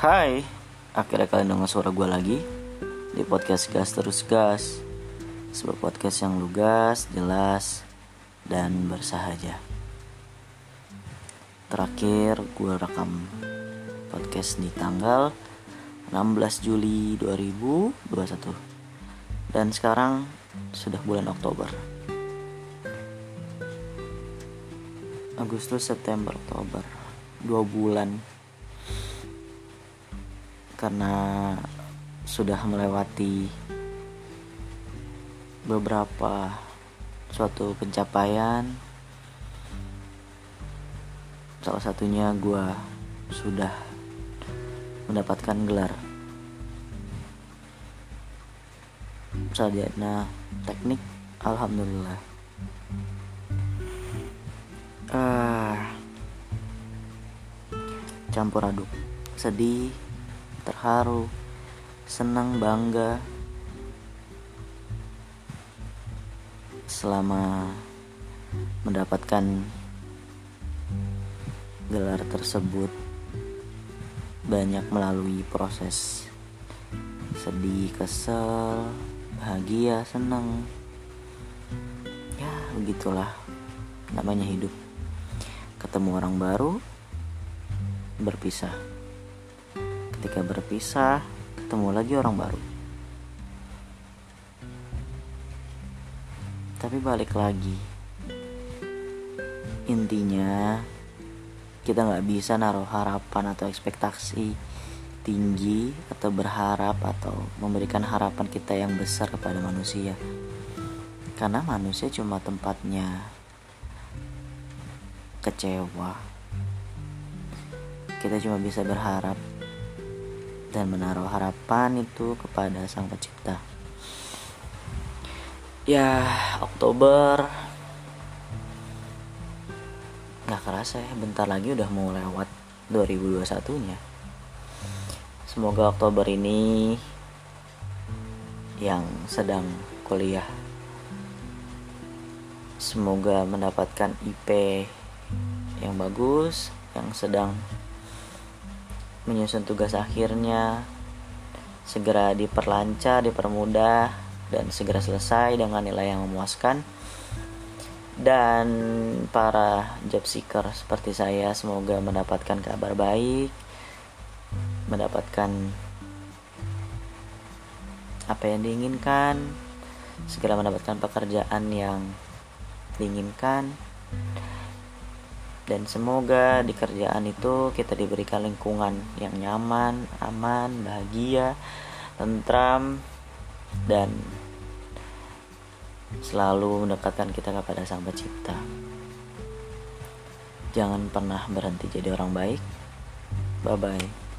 Hai, akhirnya kalian dengar suara gue lagi di podcast Gas Terus Gas. Sebuah podcast yang lugas, jelas, dan bersahaja. Terakhir gue rekam podcast di tanggal 16 Juli 2021 Dan sekarang sudah bulan Oktober. Agustus, September, Oktober. Dua bulan karena sudah melewati beberapa suatu pencapaian. Salah satunya gue sudah mendapatkan gelar sarjana teknik alhamdulillah. Uh, campur aduk sedih terharu, senang, bangga selama mendapatkan gelar tersebut. Banyak melalui proses sedih, kesel, bahagia, senang. Ya begitulah namanya hidup. Ketemu orang baru berpisah ketika berpisah ketemu lagi orang baru. Tapi balik lagi. Intinya kita nggak bisa naruh harapan atau ekspektasi tinggi atau berharap atau memberikan harapan kita yang besar kepada manusia. Karena manusia cuma tempatnya kecewa. Kita cuma bisa berharap dan menaruh harapan itu kepada Sang Pencipta. Ya, Oktober nggak kerasa ya, bentar lagi udah mau lewat 2021-nya. Semoga Oktober ini yang sedang kuliah semoga mendapatkan IP yang bagus, yang sedang menyusun tugas akhirnya segera diperlancar, dipermudah dan segera selesai dengan nilai yang memuaskan. Dan para job seeker seperti saya semoga mendapatkan kabar baik, mendapatkan apa yang diinginkan, segera mendapatkan pekerjaan yang diinginkan dan semoga di kerjaan itu kita diberikan lingkungan yang nyaman, aman, bahagia, tentram dan selalu mendekatkan kita kepada Sang Pencipta. Jangan pernah berhenti jadi orang baik. Bye bye.